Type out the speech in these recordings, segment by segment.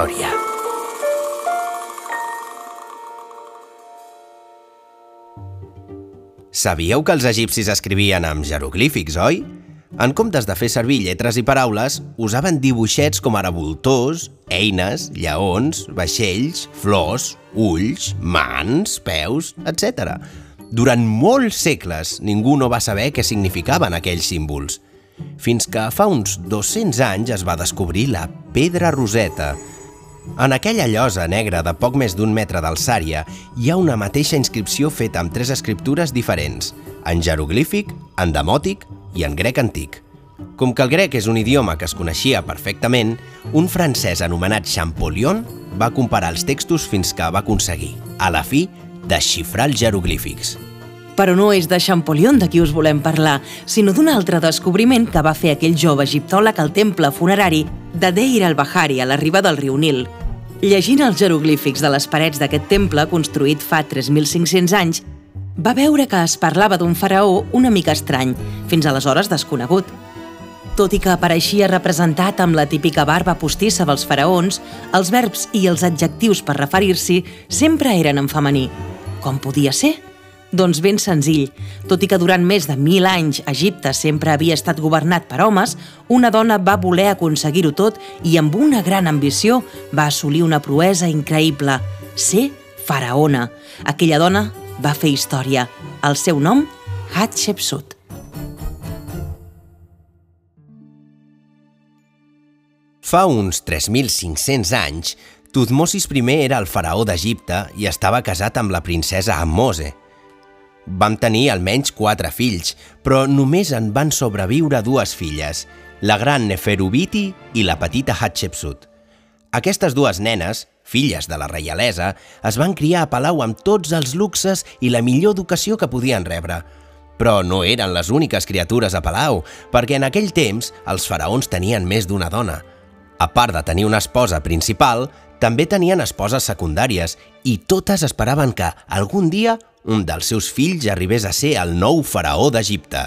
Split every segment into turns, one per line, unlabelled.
història. Sabíeu que els egipcis escrivien amb jeroglífics, oi? En comptes de fer servir lletres i paraules, usaven dibuixets com ara voltors, eines, lleons, vaixells, flors, ulls, mans, peus, etc. Durant molts segles ningú no va saber què significaven aquells símbols, fins que fa uns 200 anys es va descobrir la pedra roseta. En aquella llosa negra de poc més d'un metre d'alçària hi ha una mateixa inscripció feta amb tres escriptures diferents, en jeroglífic, en demòtic i en grec antic. Com que el grec és un idioma que es coneixia perfectament, un francès anomenat Champollion va comparar els textos fins que va aconseguir, a la fi, desxifrar els jeroglífics.
Però no és de Champollion de qui us volem parlar, sinó d'un altre descobriment que va fer aquell jove egiptòleg al temple funerari de Deir al-Bahari a la riba del riu Nil. Llegint els jeroglífics de les parets d'aquest temple, construït fa 3.500 anys, va veure que es parlava d'un faraó una mica estrany, fins aleshores desconegut. Tot i que apareixia representat amb la típica barba postissa dels faraons, els verbs i els adjectius per referir-s'hi sempre eren en femení. Com podia ser? Doncs ben senzill. Tot i que durant més de mil anys Egipte sempre havia estat governat per homes, una dona va voler aconseguir-ho tot i amb una gran ambició va assolir una proesa increïble, ser faraona. Aquella dona va fer història. El seu nom, Hatshepsut.
Fa uns 3.500 anys, Tutmosis I era el faraó d'Egipte i estava casat amb la princesa Amose. Vam tenir almenys quatre fills, però només en van sobreviure dues filles, la gran Neferubiti i la petita Hatshepsut. Aquestes dues nenes, filles de la reialesa, es van criar a Palau amb tots els luxes i la millor educació que podien rebre. Però no eren les úniques criatures a Palau, perquè en aquell temps els faraons tenien més d'una dona. A part de tenir una esposa principal, també tenien esposes secundàries i totes esperaven que, algun dia, un dels seus fills arribés a ser el nou faraó d'Egipte.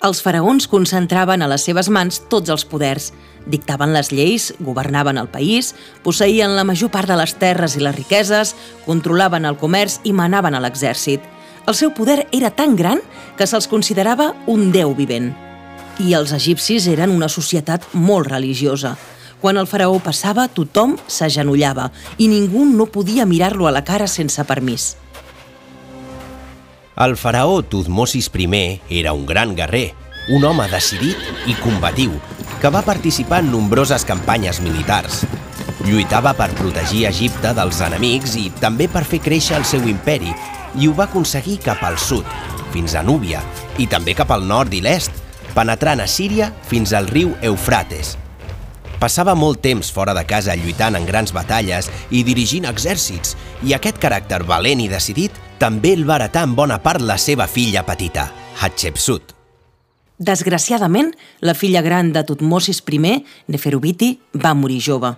Els faraons concentraven a les seves mans tots els poders. Dictaven les lleis, governaven el país, posseïen la major part de les terres i les riqueses, controlaven el comerç i manaven a l'exèrcit. El seu poder era tan gran que se'ls considerava un déu vivent. I els egipcis eren una societat molt religiosa. Quan el faraó passava, tothom s'agenollava i ningú no podia mirar-lo a la cara sense permís.
El faraó Tutmosis I era un gran guerrer, un home decidit i combatiu, que va participar en nombroses campanyes militars. Lluitava per protegir Egipte dels enemics i també per fer créixer el seu imperi, i ho va aconseguir cap al sud, fins a Núbia, i també cap al nord i l'est, penetrant a Síria fins al riu Eufrates. Passava molt temps fora de casa lluitant en grans batalles i dirigint exèrcits, i aquest caràcter valent i decidit també el va heretar en bona part la seva filla petita, Hatshepsut.
Desgraciadament, la filla gran de Tutmosis I, Neferubiti, va morir jove.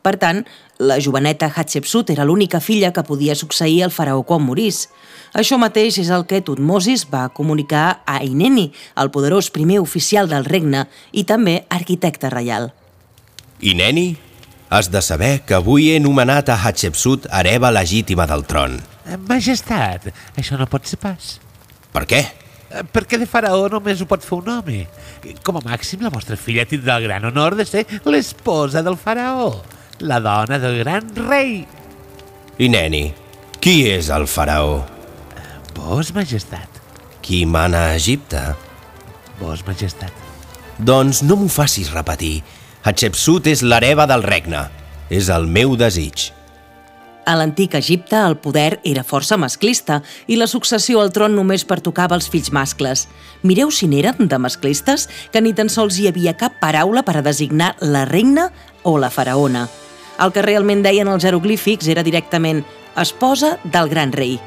Per tant, la joveneta Hatshepsut era l'única filla que podia succeir el faraó quan morís. Això mateix és el que Tutmosis va comunicar a Ineni, el poderós primer oficial del regne i també arquitecte reial.
Ineni, has de saber que avui he nomenat a Hatshepsut hereva legítima del tron.
Majestat, això no pot ser pas.
Per què?
Eh, Perquè de faraó només ho pot fer un home. Com a màxim, la vostra filla tindrà el gran honor de ser l'esposa del faraó, la dona del gran rei.
Ineni, qui és el faraó?
Vos, majestat.
Qui mana a Egipte?
Vos, majestat.
Doncs no m'ho facis repetir. Hatshepsut és l'hereva del regne. És el meu desig.
A l'antic Egipte el poder era força masclista i la successió al tron només pertocava als fills mascles. Mireu si n'eren de masclistes que ni tan sols hi havia cap paraula per a designar la regna o la faraona. El que realment deien els jeroglífics era directament esposa del gran rei.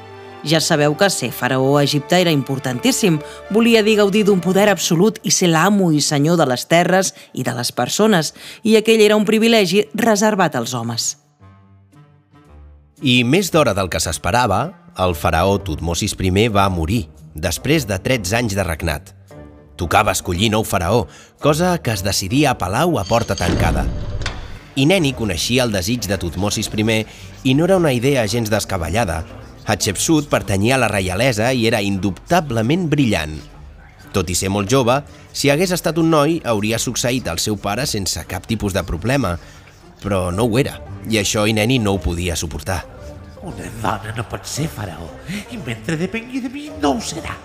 Ja sabeu que ser faraó a Egipte era importantíssim. Volia dir gaudir d'un poder absolut i ser l'amo i senyor de les terres i de les persones, i aquell era un privilegi reservat als homes.
I més d'hora del que s'esperava, el faraó Tutmosis I va morir, després de 13 anys de regnat. Tocava escollir nou faraó, cosa que es decidia a Palau a porta tancada. Ineni coneixia el desig de Tutmosis I i no era una idea gens descabellada. Hatshepsut pertanyia a la reialesa i era indubtablement brillant. Tot i ser molt jove, si hagués estat un noi, hauria succeït al seu pare sense cap tipus de problema. Però no ho era, i això Ineni no ho podia suportar.
Una dona no pot ser faraó, i mentre depengui de mi no ho serà.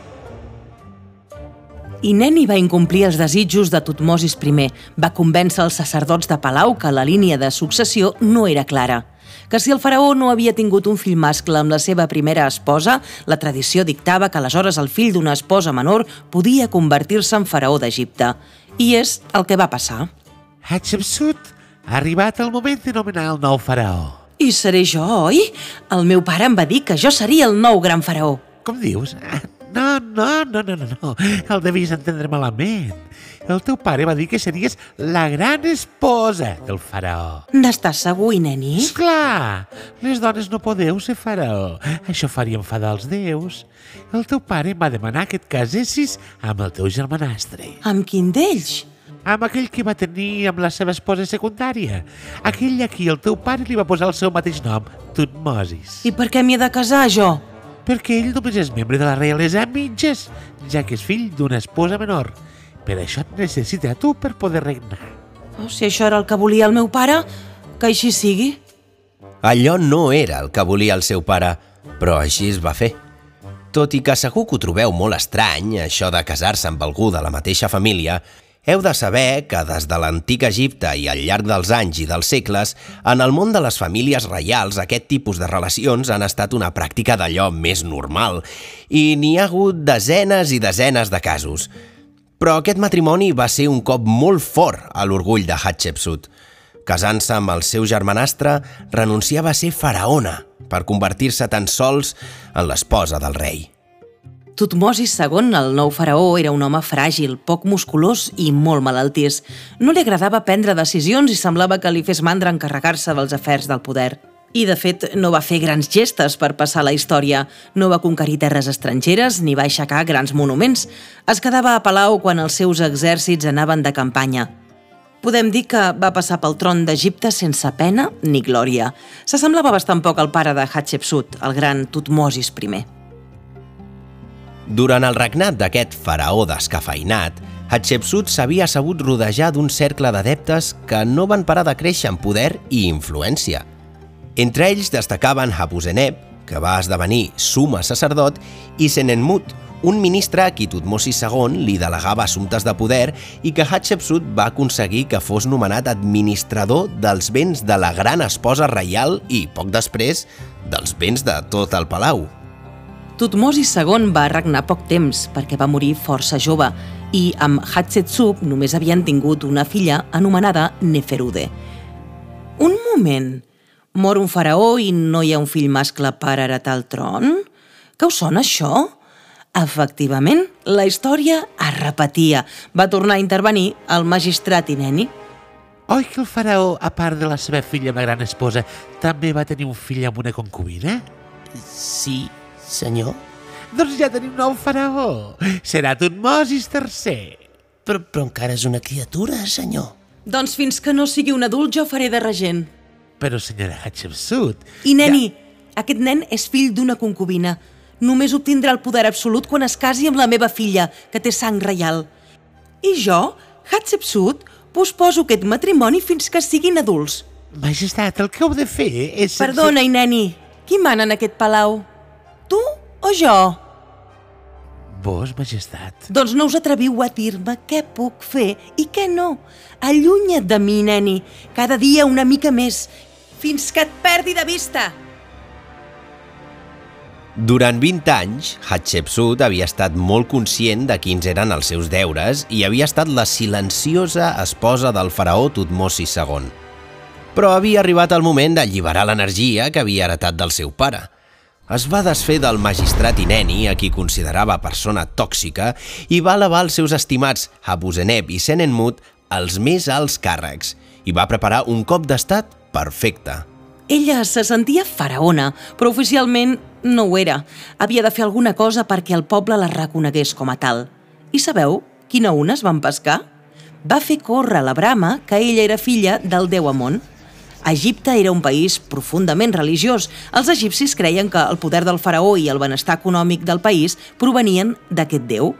I Neni va incomplir els desitjos de Tutmosis I. Va convèncer els sacerdots de Palau que la línia de successió no era clara que si el faraó no havia tingut un fill mascle amb la seva primera esposa, la tradició dictava que aleshores el fill d'una esposa menor podia convertir-se en faraó d'Egipte. I és el que va passar.
Hatshepsut, ha arribat el moment de nomenar el nou faraó.
I seré jo, oi? El meu pare em va dir que jo seria el nou gran faraó.
Com dius? No, no, no, no, no, no. El devies entendre malament. El teu pare va dir que series la gran esposa del faraó.
N'estàs segur, neni?
Esclar, les dones no podeu ser faraó. Això faria enfadar els déus. El teu pare em va demanar que et casessis amb el teu germanastre.
Amb quin d'ells?
Amb aquell que va tenir amb la seva esposa secundària. Aquell a qui el teu pare li va posar el seu mateix nom, Tutmosis.
I per què m'hi he de casar, jo?
Perquè ell només és membre de la realesa a mitges, ja que és fill d'una esposa menor. Per això et necessita a tu per poder regnar.
Oh, si això era el que volia el meu pare, que així sigui.
Allò no era el que volia el seu pare, però així es va fer. Tot i que segur que ho trobeu molt estrany, això de casar-se amb algú de la mateixa família, heu de saber que des de l'antic Egipte i al llarg dels anys i dels segles, en el món de les famílies reials aquest tipus de relacions han estat una pràctica d'allò més normal i n'hi ha hagut desenes i desenes de casos. Però aquest matrimoni va ser un cop molt fort a l'orgull de Hatshepsut. Casant-se amb el seu germanastre, renunciava a ser faraona per convertir-se tan sols en l'esposa del rei.
Tutmosis II, el nou faraó, era un home fràgil, poc musculós i molt malaltís. No li agradava prendre decisions i semblava que li fes mandra encarregar-se dels afers del poder. I, de fet, no va fer grans gestes per passar la història. No va conquerir terres estrangeres ni va aixecar grans monuments. Es quedava a Palau quan els seus exèrcits anaven de campanya. Podem dir que va passar pel tron d'Egipte sense pena ni glòria. S'assemblava bastant poc al pare de Hatshepsut, el gran Tutmosis I.
Durant el regnat d'aquest faraó descafeinat, Hatshepsut s'havia sabut rodejar d'un cercle d'adeptes que no van parar de créixer en poder i influència. Entre ells destacaven Habuzeneb, que va esdevenir suma sacerdot, i Senenmut, un ministre a qui Tutmosis II li delegava assumptes de poder i que Hatshepsut va aconseguir que fos nomenat administrador dels béns de la gran esposa reial i, poc després, dels béns de tot el palau.
Tutmosis II va regnar poc temps perquè va morir força jove i amb Hatshepsut només havien tingut una filla anomenada Neferude. Un moment, mor un faraó i no hi ha un fill mascle per heretar el tron? Que us sona això? Efectivament, la història es repetia. Va tornar a intervenir el magistrat Ineni.
Oi que el faraó, a part de la seva filla amb la gran esposa, també va tenir un fill amb una concubina?
Sí, senyor.
Doncs ja tenim nou faraó. Serà Tutmosis III.
Però, però encara és una criatura, senyor.
Doncs fins que no sigui un adult jo faré de regent.
Però, senyora Hatshepsut...
I, neni, ja... aquest nen és fill d'una concubina. Només obtindrà el poder absolut quan es casi amb la meva filla, que té sang reial. I jo, Hatshepsut, posposo aquest matrimoni fins que siguin adults.
Majestat, el que heu de fer és... sense-
Perdona, i neni, qui mana en aquest palau? Tu o jo?
Vos, majestat.
Doncs no us atreviu a dir-me què puc fer i què no. Allunya't de mi, neni, cada dia una mica més, fins que et perdi de vista.
Durant 20 anys, Hatshepsut havia estat molt conscient de quins eren els seus deures i havia estat la silenciosa esposa del faraó Tutmosis II. Però havia arribat el moment d'alliberar l'energia que havia heretat del seu pare. Es va desfer del magistrat Ineni, a qui considerava persona tòxica, i va elevar els seus estimats Habuzeneb i Senenmut als més alts càrrecs i va preparar un cop d'estat perfecte.
Ella se sentia faraona, però oficialment no ho era. Havia de fer alguna cosa perquè el poble la reconegués com a tal. I sabeu quina una es van pescar? Va fer córrer la brama que ella era filla del déu Amon. Egipte era un país profundament religiós. Els egipcis creien que el poder del faraó i el benestar econòmic del país provenien d'aquest déu.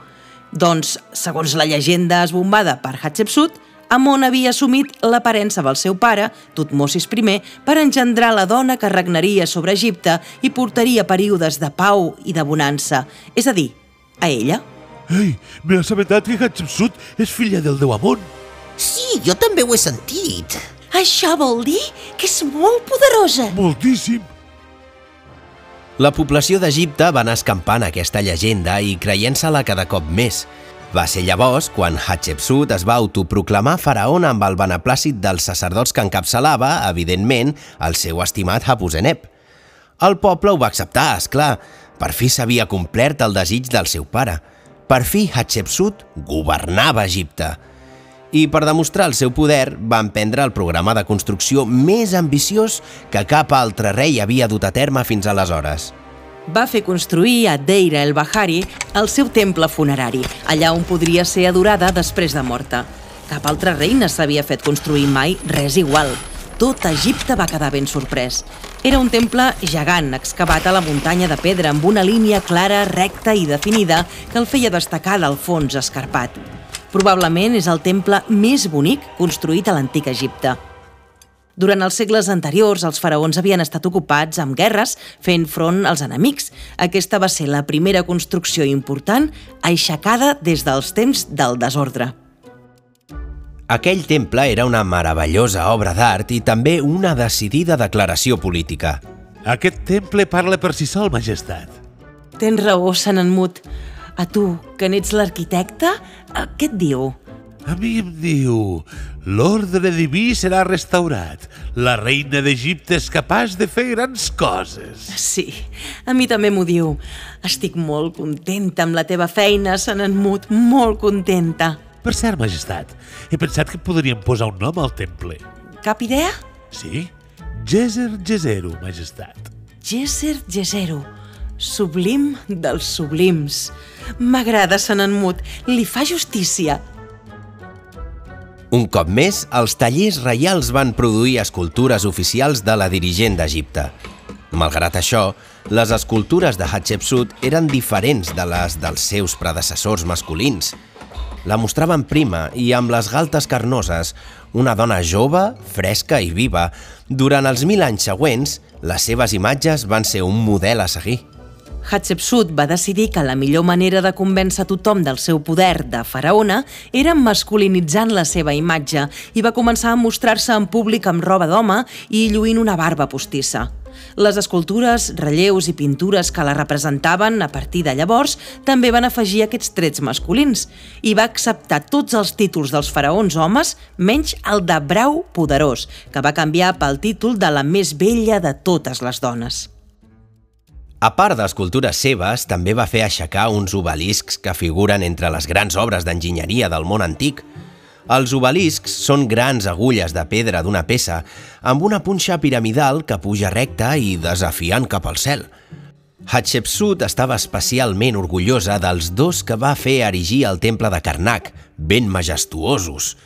Doncs, segons la llegenda esbombada per Hatshepsut, Amon havia assumit l'aparença del seu pare, Tutmosis I, per engendrar la dona que regnaria sobre Egipte i portaria períodes de pau i de bonança, és a dir, a ella.
Ei, m'he assabentat que Hatshepsut és filla del déu Amon.
Sí, jo també ho he sentit.
Això vol dir que és molt poderosa.
Moltíssim.
La població d'Egipte va anar escampant aquesta llegenda i creient-se-la cada cop més. Va ser llavors quan Hatshepsut es va autoproclamar faraona amb el beneplàcit dels sacerdots que encapçalava, evidentment, el seu estimat Hapuzenep. El poble ho va acceptar, és clar. Per fi s'havia complert el desig del seu pare. Per fi Hatshepsut governava Egipte. I per demostrar el seu poder, va emprendre el programa de construcció més ambiciós que cap altre rei havia dut a terme fins aleshores
va fer construir a Deira el Bahari el seu temple funerari, allà on podria ser adorada després de morta. Cap altra reina s'havia fet construir mai res igual. Tot Egipte va quedar ben sorprès. Era un temple gegant, excavat a la muntanya de pedra amb una línia clara, recta i definida que el feia destacar del fons escarpat. Probablement és el temple més bonic construït a l'antic Egipte. Durant els segles anteriors, els faraons havien estat ocupats amb guerres fent front als enemics. Aquesta va ser la primera construcció important aixecada des dels temps del desordre.
Aquell temple era una meravellosa obra d'art i també una decidida declaració política.
Aquest temple parla per si sol, majestat.
Tens raó, Sant Enmut. A tu, que n'ets l'arquitecte, què et diu?
A mi em diu, l'ordre diví serà restaurat. La reina d'Egipte és capaç de fer grans coses.
Sí, a mi també m'ho diu. Estic molt contenta amb la teva feina, Sant Enmut, molt contenta.
Per cert, majestat, he pensat que podríem posar un nom al temple.
Cap idea?
Sí? Geser Gesero, majestat.
Gesser Gesero, sublim dels sublims. M'agrada, Sant Enmut, li fa justícia.
Un cop més, els tallers reials van produir escultures oficials de la dirigent d'Egipte. Malgrat això, les escultures de Hatshepsut eren diferents de les dels seus predecessors masculins. La mostraven prima i amb les galtes carnoses, una dona jove, fresca i viva. Durant els mil anys següents, les seves imatges van ser un model a seguir.
Hatshepsut va decidir que la millor manera de convèncer tothom del seu poder de faraona era masculinitzant la seva imatge i va començar a mostrar-se en públic amb roba d'home i lluint una barba postissa. Les escultures, relleus i pintures que la representaven a partir de llavors també van afegir aquests trets masculins i va acceptar tots els títols dels faraons homes menys el de brau poderós, que va canviar pel títol de la més vella de totes les dones.
A part d'escultures seves, també va fer aixecar uns obeliscs que figuren entre les grans obres d'enginyeria del món antic. Els obeliscs són grans agulles de pedra d'una peça, amb una punxa piramidal que puja recta i desafiant cap al cel. Hatshepsut estava especialment orgullosa dels dos que va fer erigir el temple de Karnak, ben majestuosos.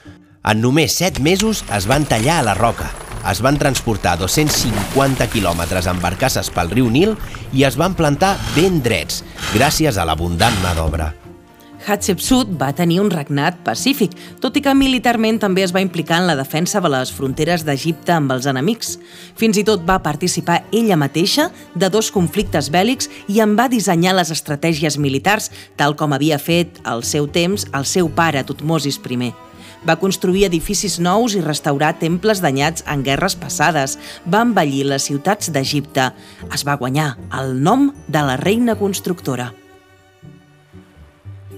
En només set mesos es van tallar a la roca, es van transportar 250 quilòmetres amb barcasses pel riu Nil i es van plantar ben drets, gràcies a l'abundant mà d'obra.
Hatshepsut va tenir un regnat pacífic, tot i que militarment també es va implicar en la defensa de les fronteres d'Egipte amb els enemics. Fins i tot va participar ella mateixa de dos conflictes bèl·lics i en va dissenyar les estratègies militars, tal com havia fet al seu temps el seu pare Tutmosis I. Va construir edificis nous i restaurar temples danyats en guerres passades. Va embellir les ciutats d'Egipte. Es va guanyar el nom de la reina constructora.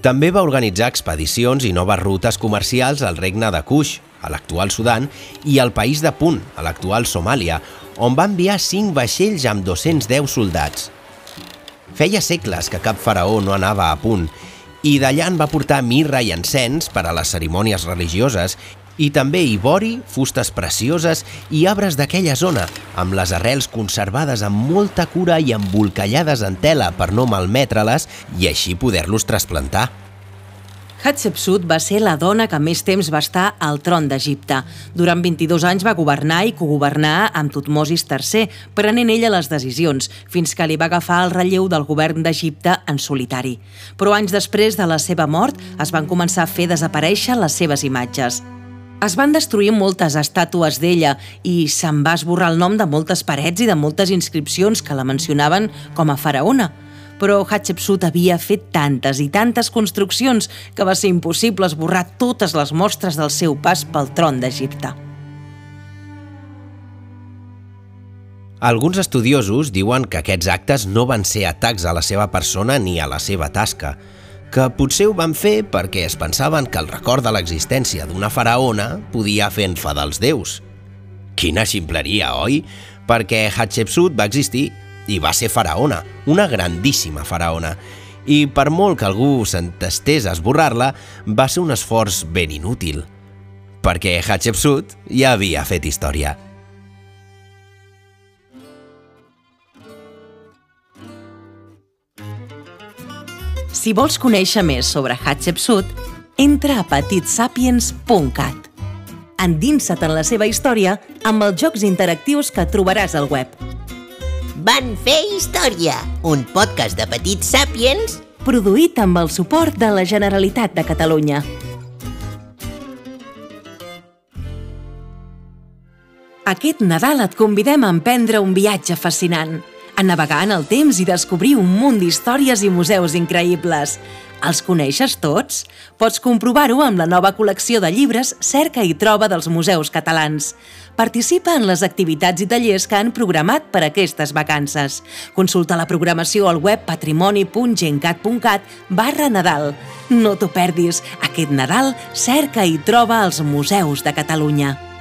També va organitzar expedicions i noves rutes comercials al regne de Kush, a l'actual Sudan, i al país de Punt, a l'actual Somàlia, on va enviar cinc vaixells amb 210 soldats. Feia segles que cap faraó no anava a Punt i d'allà en va portar mirra i encens per a les cerimònies religioses i també ivori, fustes precioses i arbres d'aquella zona, amb les arrels conservades amb molta cura i embolcallades en tela per no malmetre-les i així poder-los trasplantar.
Hatshepsut va ser la dona que més temps va estar al tron d'Egipte. Durant 22 anys va governar i cogovernar amb Tutmosis III, prenent ella les decisions, fins que li va agafar el relleu del govern d'Egipte en solitari. Però anys després de la seva mort es van començar a fer desaparèixer les seves imatges. Es van destruir moltes estàtues d'ella i se'n va esborrar el nom de moltes parets i de moltes inscripcions que la mencionaven com a faraona però Hatshepsut havia fet tantes i tantes construccions que va ser impossible esborrar totes les mostres del seu pas pel tron d'Egipte.
Alguns estudiosos diuen que aquests actes no van ser atacs a la seva persona ni a la seva tasca, que potser ho van fer perquè es pensaven que el record de l'existència d'una faraona podia fer enfadar els déus. Quina ximpleria, oi? Perquè Hatshepsut va existir i va ser faraona, una grandíssima faraona. I per molt que algú s'entestés a esborrar-la, va ser un esforç ben inútil, perquè Hatshepsut ja havia fet història.
Si vols conèixer més sobre Hatshepsut, entra a petitsapiens.cat. Endinsa't en la seva història amb els jocs interactius que trobaràs al web.
Van fer història, un podcast de petits sàpiens
produït amb el suport de la Generalitat de Catalunya. Aquest Nadal et convidem a emprendre un viatge fascinant, a navegar en el temps i descobrir un munt d'històries i museus increïbles. Els coneixes tots? Pots comprovar-ho amb la nova col·lecció de llibres Cerca i troba dels museus catalans. Participa en les activitats i tallers que han programat per aquestes vacances. Consulta la programació al web patrimoni.gencat.cat barra Nadal. No t'ho perdis. Aquest Nadal cerca i troba els museus de Catalunya.